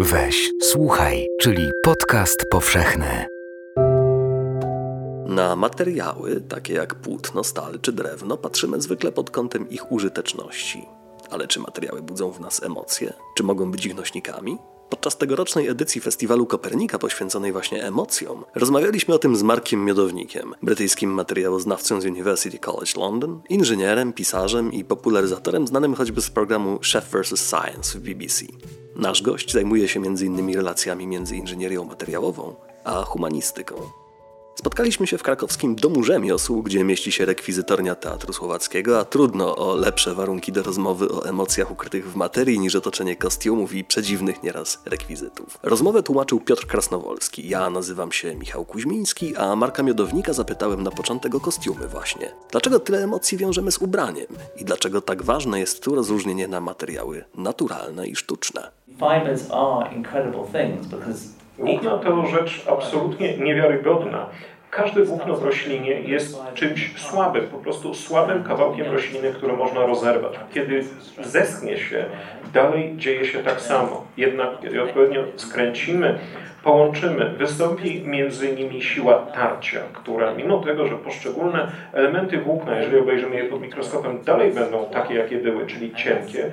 Weź, słuchaj, czyli podcast powszechny. Na materiały, takie jak płótno, stal czy drewno, patrzymy zwykle pod kątem ich użyteczności. Ale czy materiały budzą w nas emocje? Czy mogą być ich nośnikami? Podczas tegorocznej edycji Festiwalu Kopernika poświęconej właśnie emocjom, rozmawialiśmy o tym z Markiem Miodownikiem, brytyjskim materiałoznawcą z University College London, inżynierem, pisarzem i popularyzatorem znanym choćby z programu Chef vs. Science w BBC. Nasz gość zajmuje się m.in. relacjami między inżynierią materiałową a humanistyką. Spotkaliśmy się w krakowskim Domu Rzemiosł, gdzie mieści się rekwizytornia Teatru Słowackiego, a trudno o lepsze warunki do rozmowy o emocjach ukrytych w materii niż otoczenie kostiumów i przedziwnych nieraz rekwizytów. Rozmowę tłumaczył Piotr Krasnowolski, ja nazywam się Michał Kuźmiński, a Marka Miodownika zapytałem na początek o kostiumy właśnie. Dlaczego tyle emocji wiążemy z ubraniem i dlaczego tak ważne jest tu rozróżnienie na materiały naturalne i sztuczne? Fibers are incredible things because Włókno to rzecz absolutnie niewiarygodna. Każde włókno w roślinie jest czymś słabym, po prostu słabym kawałkiem rośliny, które można rozerwać. Kiedy zeschnie się, dalej dzieje się tak samo. Jednak kiedy odpowiednio skręcimy, połączymy, wystąpi między nimi siła tarcia, która mimo tego, że poszczególne elementy włókna, jeżeli obejrzymy je pod mikroskopem, dalej będą takie, jakie były, czyli cienkie,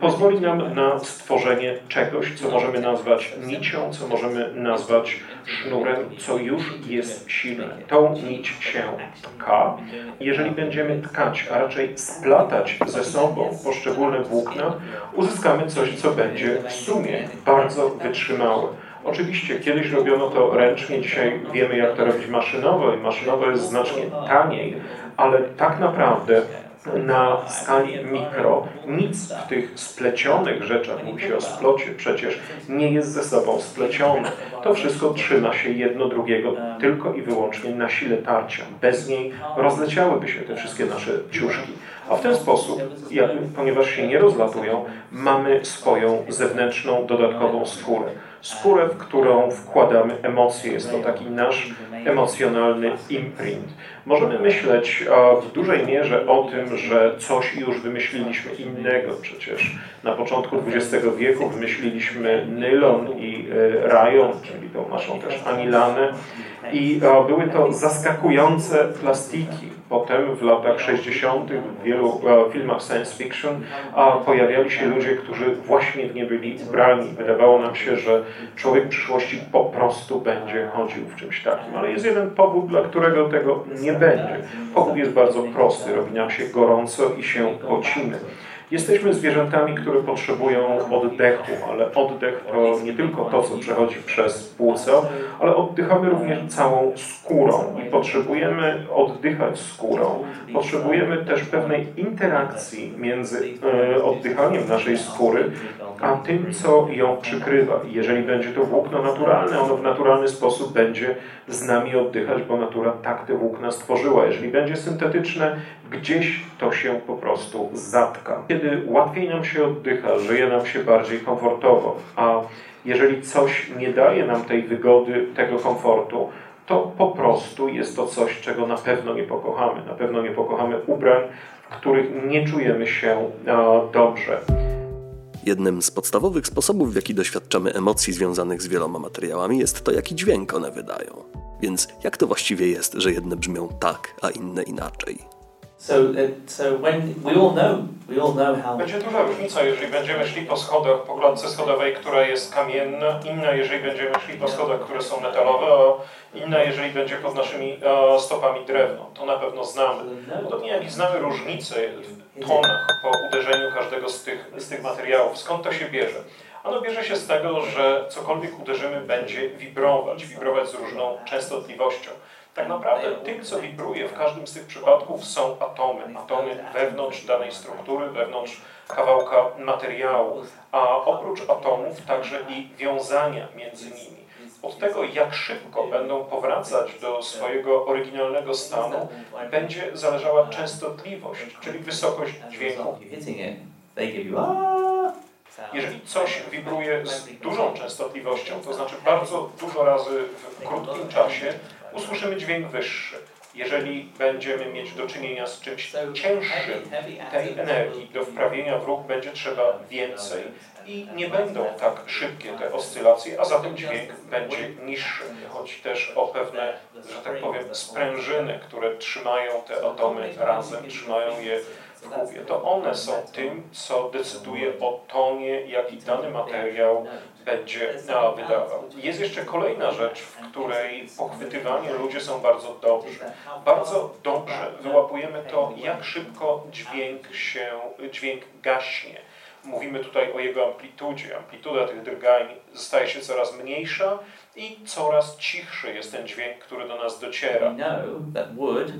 pozwoli nam na stworzenie czegoś, co możemy nazwać nicią, co możemy nazwać sznurem, co już jest silne. Tą nić się tka. Jeżeli będziemy tkać, a raczej splatać ze sobą poszczególne włókna, uzyskamy coś, co będzie w sumie bardzo wytrzymałe. Oczywiście kiedyś robiono to ręcznie, dzisiaj wiemy jak to robić maszynowo i maszynowo jest znacznie taniej, ale tak naprawdę na skali mikro nic w tych splecionych rzeczach, mówi się o splocie, przecież nie jest ze sobą splecione. To wszystko trzyma się jedno drugiego tylko i wyłącznie na sile tarcia. Bez niej rozleciałyby się te wszystkie nasze ciuszki. A w ten sposób, ponieważ się nie rozlatują, mamy swoją zewnętrzną, dodatkową skórę. Skórę, w którą wkładamy emocje. Jest to taki nasz emocjonalny imprint. Możemy myśleć w dużej mierze o tym, że coś już wymyśliliśmy innego. Przecież na początku XX wieku wymyśliliśmy nylon i e, rajon, czyli tą naszą też anilanę. I były to zaskakujące plastiki. Potem w latach 60. w wielu filmach science fiction pojawiali się ludzie, którzy właśnie w nie byli ubrani. Wydawało nam się, że człowiek w przyszłości po prostu będzie chodził w czymś takim. Ale jest jeden powód, dla którego tego nie będzie. Powód jest bardzo prosty. Robi nam się gorąco i się pocimy. Jesteśmy zwierzętami, które potrzebują oddechu, ale oddech to nie tylko to, co przechodzi przez płuca, ale oddychamy również całą skórą i potrzebujemy oddychać skórą. Potrzebujemy też pewnej interakcji między e, oddychaniem naszej skóry, a tym, co ją przykrywa. Jeżeli będzie to włókno naturalne, ono w naturalny sposób będzie z nami oddychać, bo natura tak te włókna stworzyła. Jeżeli będzie syntetyczne, gdzieś to się po prostu zatka. Kiedy łatwiej nam się oddycha, żyje nam się bardziej komfortowo, a jeżeli coś nie daje nam tej wygody, tego komfortu, to po prostu jest to coś, czego na pewno nie pokochamy. Na pewno nie pokochamy ubrań, w których nie czujemy się dobrze. Jednym z podstawowych sposobów, w jaki doświadczamy emocji związanych z wieloma materiałami, jest to, jaki dźwięk one wydają. Więc jak to właściwie jest, że jedne brzmią tak, a inne inaczej? So, uh, so when we all know, we all know how. Będzie duża różnica, jeżeli będziemy szli po schodach, po klatce schodowej, która jest kamienna, inna, jeżeli będziemy szli po schodach, które są metalowe, a inna, jeżeli będzie pod naszymi stopami drewno. To na pewno znamy. Podobnie jak i znamy różnice w tonach po uderzeniu każdego z tych, z tych materiałów. Skąd to się bierze? Ono bierze się z tego, że cokolwiek uderzymy będzie wibrować, wibrować z różną częstotliwością. Tak naprawdę tym, co wibruje w każdym z tych przypadków są atomy. Atomy wewnątrz danej struktury, wewnątrz kawałka materiału, a oprócz atomów także i wiązania między nimi. Od tego, jak szybko będą powracać do swojego oryginalnego stanu, będzie zależała częstotliwość, czyli wysokość dźwięku. Jeżeli coś wibruje z dużą częstotliwością, to znaczy bardzo dużo razy w krótkim czasie, usłyszymy dźwięk wyższy. Jeżeli będziemy mieć do czynienia z czymś cięższym, tej energii do wprawienia w ruch będzie trzeba więcej i nie będą tak szybkie te oscylacje, a zatem dźwięk będzie niższy. Chodzi też o pewne, że tak powiem, sprężyny, które trzymają te atomy razem, trzymają je To one są tym, co decyduje o tonie, jaki dany materiał będzie wydawał. Jest jeszcze kolejna rzecz, w której pochwytywanie ludzie są bardzo dobrzy. Bardzo dobrze wyłapujemy to, jak szybko dźwięk się, dźwięk gaśnie. Mówimy tutaj o jego amplitudzie. Amplituda tych drgań staje się coraz mniejsza i coraz cichszy jest ten dźwięk, który do nas dociera. We know that wood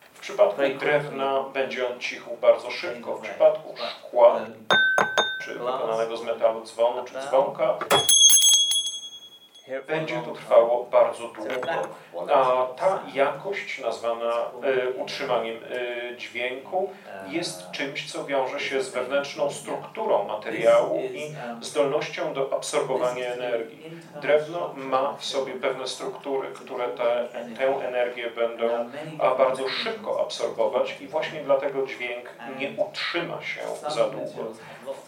W przypadku drewna będzie on cichł bardzo szybko. W przypadku szkła czy wykonanego z metalu dzwonu czy dzwonka będzie to trwało bardzo długo. A ta jakość nazwana e, utrzymaniem e, dźwięku jest czymś, co wiąże się z wewnętrzną strukturą materiału i zdolnością do absorbowania energii. Drewno ma w sobie pewne struktury, które te, tę energię będą a, bardzo szybko absorbować i właśnie dlatego dźwięk nie utrzyma się za długo.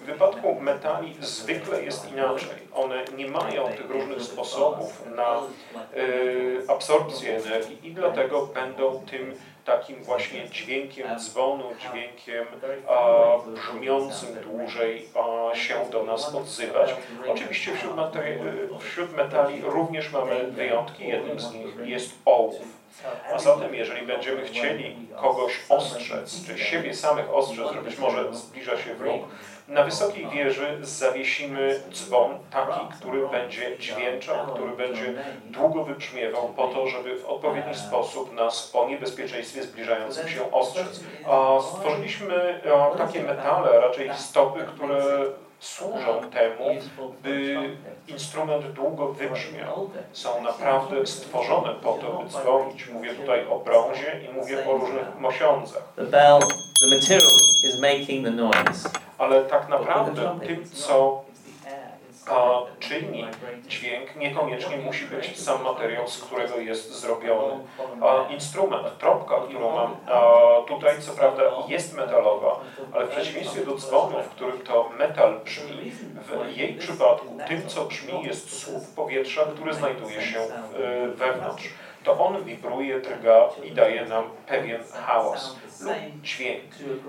W wypadku metali zwykle jest inaczej. One nie mają tych różnych sposobów na y, absorpcję energii i dlatego będą tym takim właśnie dźwiękiem dzwonu, dźwiękiem brzmiącym dłużej się do nas odzywać. Oczywiście wśród, materi- wśród metali również mamy wyjątki. Jednym z nich jest ołów. A zatem, jeżeli będziemy chcieli kogoś ostrzec, czy siebie samych ostrzec, że być może zbliża się wróg, na wysokiej wieży zawiesimy dzwon taki, który będzie dźwięczał, który będzie długo wybrzmiewał po to, żeby w odpowiedni sposób nas o niebezpieczeństwie zbliżającym się ostrzec. A stworzyliśmy a, takie metale, raczej stopy, które służą temu, by instrument długo wybrzmiał. Są naprawdę stworzone po to, by dzwonić. Mówię tutaj o brązie i mówię o różnych mosiądzach. The bell, the material is making the noise. Ale tak naprawdę tym, co a, czyni dźwięk, niekoniecznie musi być sam materiał, z którego jest zrobiony. A, instrument, trąbka, którą mam tutaj, co prawda jest metalowa, ale w przeciwieństwie do dzwonu, w którym to metal brzmi, w jej przypadku tym, co brzmi, jest słup powietrza, który znajduje się w, wewnątrz. To on wibruje, drga i daje nam pewien hałas lub dźwięk.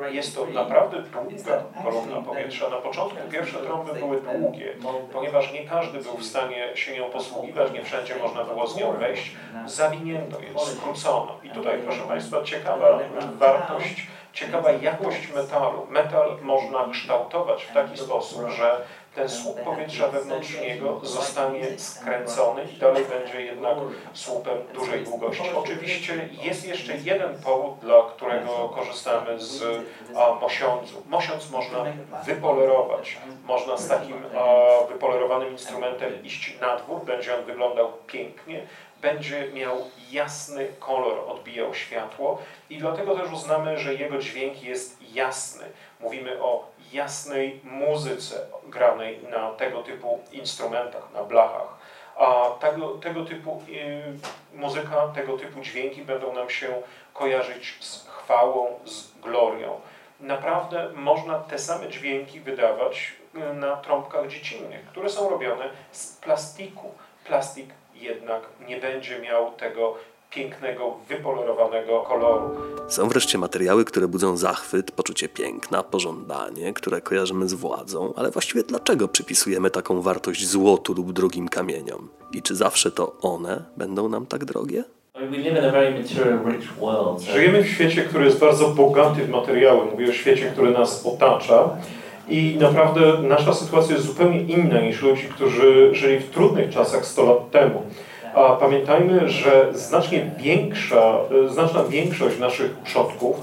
Jest to naprawdę długa kolumna powietrza. Na początku pierwsze trąby były długie, ponieważ nie każdy był w stanie się nią posługiwać, nie wszędzie można było z nią wejść. Zawinięto je, skrócono. I tutaj, proszę Państwa, ciekawa wartość, ciekawa jakość metalu. Metal można kształtować w taki sposób, że ten słup powietrza wewnątrz niego zostanie skręcony i dalej będzie jednak słupem dużej długości. Oczywiście jest jeszcze jeden powód, dla którego korzystamy z a, mosiądzu. Mosiądz można wypolerować. Można z takim a, wypolerowanym instrumentem iść na dwór, będzie on wyglądał pięknie, będzie miał jasny kolor, odbijał światło i dlatego też uznamy, że jego dźwięk jest jasny. Mówimy o jasnej muzyce granej na tego typu instrumentach, na blachach. A tego, tego typu y, muzyka, tego typu dźwięki będą nam się kojarzyć z chwałą, z glorią. Naprawdę można te same dźwięki wydawać y, na trąbkach dziecinnych, które są robione z plastiku. Plastik jednak nie będzie miał tego pięknego, wypolerowanego koloru. Są wreszcie materiały, które budzą zachwyt, poczucie piękna, pożądanie, które kojarzymy z władzą, ale właściwie dlaczego przypisujemy taką wartość złotu lub drogim kamieniom? I czy zawsze to one będą nam tak drogie? Żyjemy w świecie, który jest bardzo bogaty w materiały. Mówię o świecie, który nas otacza. I naprawdę nasza sytuacja jest zupełnie inna niż ludzi, którzy żyli w trudnych czasach 100 lat temu. A pamiętajmy, że znacznie większa, znaczna większość naszych przodków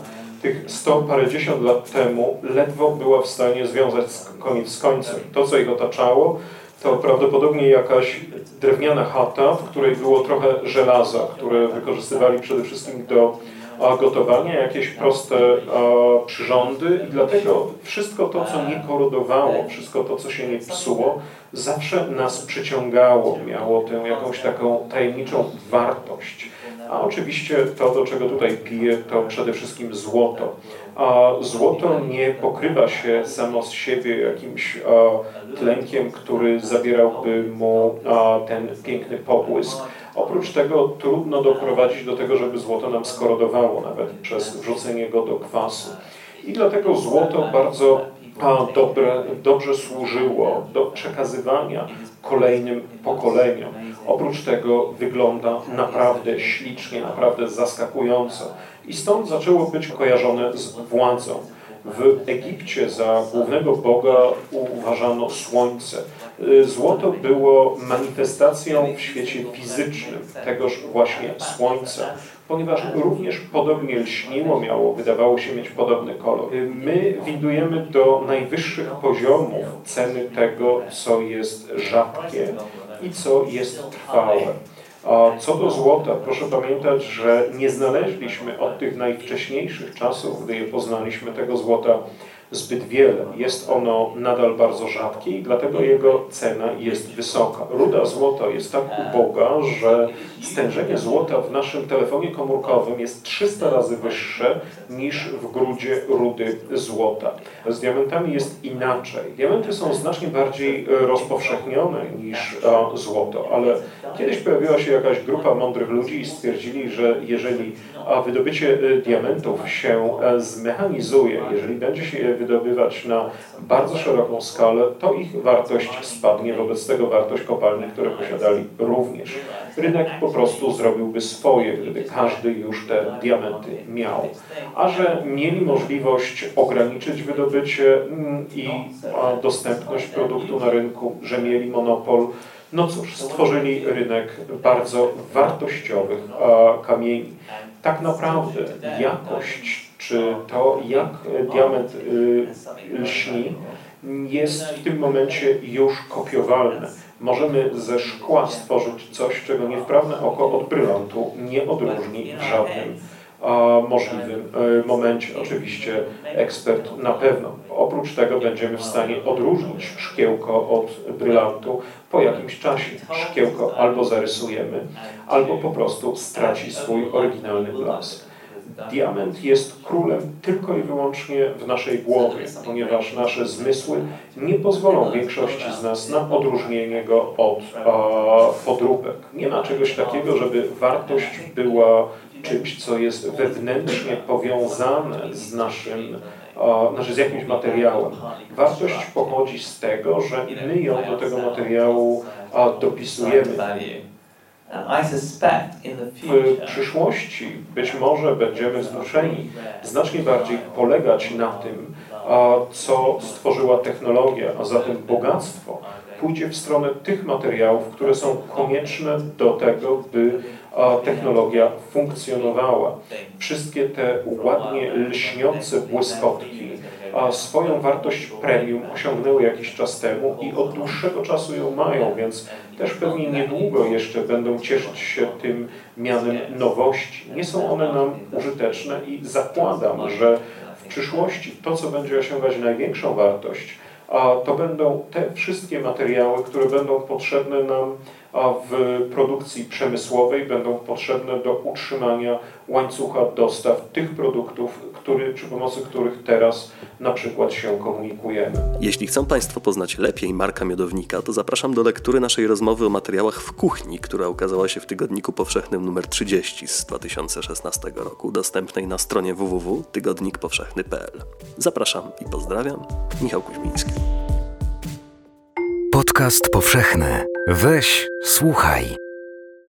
tych sto parędziesiąt lat temu ledwo była w stanie związać koniec z końcem. To, co ich otaczało, to prawdopodobnie jakaś drewniana chata, w której było trochę żelaza, które wykorzystywali przede wszystkim do gotowania, jakieś proste przyrządy i dlatego wszystko to, co nie korodowało, wszystko to, co się nie psuło, zawsze nas przyciągało, miało tę jakąś taką tajemniczą wartość. A oczywiście to, do czego tutaj piję, to przede wszystkim złoto. A złoto nie pokrywa się samo z siebie jakimś tlenkiem, który zabierałby mu ten piękny pobłysk. Oprócz tego trudno doprowadzić do tego, żeby złoto nam skorodowało, nawet przez wrzucenie go do kwasu. I dlatego złoto bardzo dobre, dobrze służyło do przekazywania kolejnym pokoleniom. Oprócz tego wygląda naprawdę ślicznie, naprawdę zaskakująco. I stąd zaczęło być kojarzone z władzą. W Egipcie za głównego boga uważano słońce. Y, złoto było manifestacją w świecie fizycznym tegoż właśnie słońca, ponieważ również podobnie lśniło, miało, wydawało się mieć podobny kolor. Y, my widujemy do najwyższych poziomów ceny tego, co jest rzadkie i co jest trwałe. A co do złota, proszę pamiętać, że nie znaleźliśmy od tych najwcześniejszych czasów, gdy je poznaliśmy, tego złota zbyt wiele. Jest ono nadal bardzo rzadkie i dlatego jego cena jest wysoka. Ruda złota jest tak uboga, że stężenie złota w naszym telefonie komórkowym jest 300 razy wyższe niż w grudzie rudy złota. Z diamentami jest inaczej. Diamenty są znacznie bardziej rozpowszechnione niż złoto, ale kiedyś pojawiła się jakaś grupa mądrych ludzi i stwierdzili, że jeżeli wydobycie e, diamentów się e, zmechanizuje, jeżeli będzie się je wydobywać na bardzo szeroką skalę, to ich wartość spadnie, wobec tego wartość kopalni, które posiadali również. Rynek po prostu zrobiłby swoje, gdyby każdy już te diamenty miał. A że mieli możliwość ograniczyć wydobycie mm, i dostępność produktu na rynku, że mieli monopol, no cóż, stworzyli rynek bardzo wartościowych kamieni. Tak naprawdę jakość czy to, jak diament y, lśni, jest w tym momencie już kopiowalne. Możemy ze szkła stworzyć coś, czego niewprawne oko od brylantu nie odróżni w żadnym możliwym y, momencie. Oczywiście ekspert na pewno. Oprócz tego będziemy w stanie odróżnić szkiełko od brylantu po jakimś czasie. Szkiełko albo zarysujemy, albo po prostu straci swój oryginalny blask. Diament jest królem tylko i wyłącznie w naszej głowie, ponieważ nasze zmysły nie pozwolą większości z nas na odróżnienie go od a, podróbek. Nie ma czegoś takiego, żeby wartość była czymś, co jest wewnętrznie powiązane z naszym, znaczy z jakimś materiałem. Wartość pochodzi z tego, że my ją do tego materiału a, dopisujemy. W przyszłości być może będziemy zmuszeni znacznie bardziej polegać na tym, co stworzyła technologia, a zatem bogactwo pójdzie w stronę tych materiałów, które są konieczne do tego, by technologia funkcjonowała. Wszystkie te ładnie lśniące błyskotki swoją wartość premium osiągnęły jakiś czas temu i od dłuższego czasu ją mają, więc też pewnie niedługo jeszcze będą cieszyć się tym mianem nowości. Nie są one nam użyteczne i zakładam, że w przyszłości to, co będzie osiągać największą wartość, to będą te wszystkie materiały, które będą potrzebne nam w produkcji przemysłowej, będą potrzebne do utrzymania łańcucha dostaw tych produktów, który, przy pomocy których teraz na przykład się komunikujemy. Jeśli chcą Państwo poznać lepiej Marka Miodownika, to zapraszam do lektury naszej rozmowy o materiałach w kuchni, która ukazała się w Tygodniku Powszechnym nr 30 z 2016 roku, dostępnej na stronie www.tygodnikpowszechny.pl. Zapraszam i pozdrawiam. Michał Kuźmiński. Podcast powszechny. Weź, słuchaj.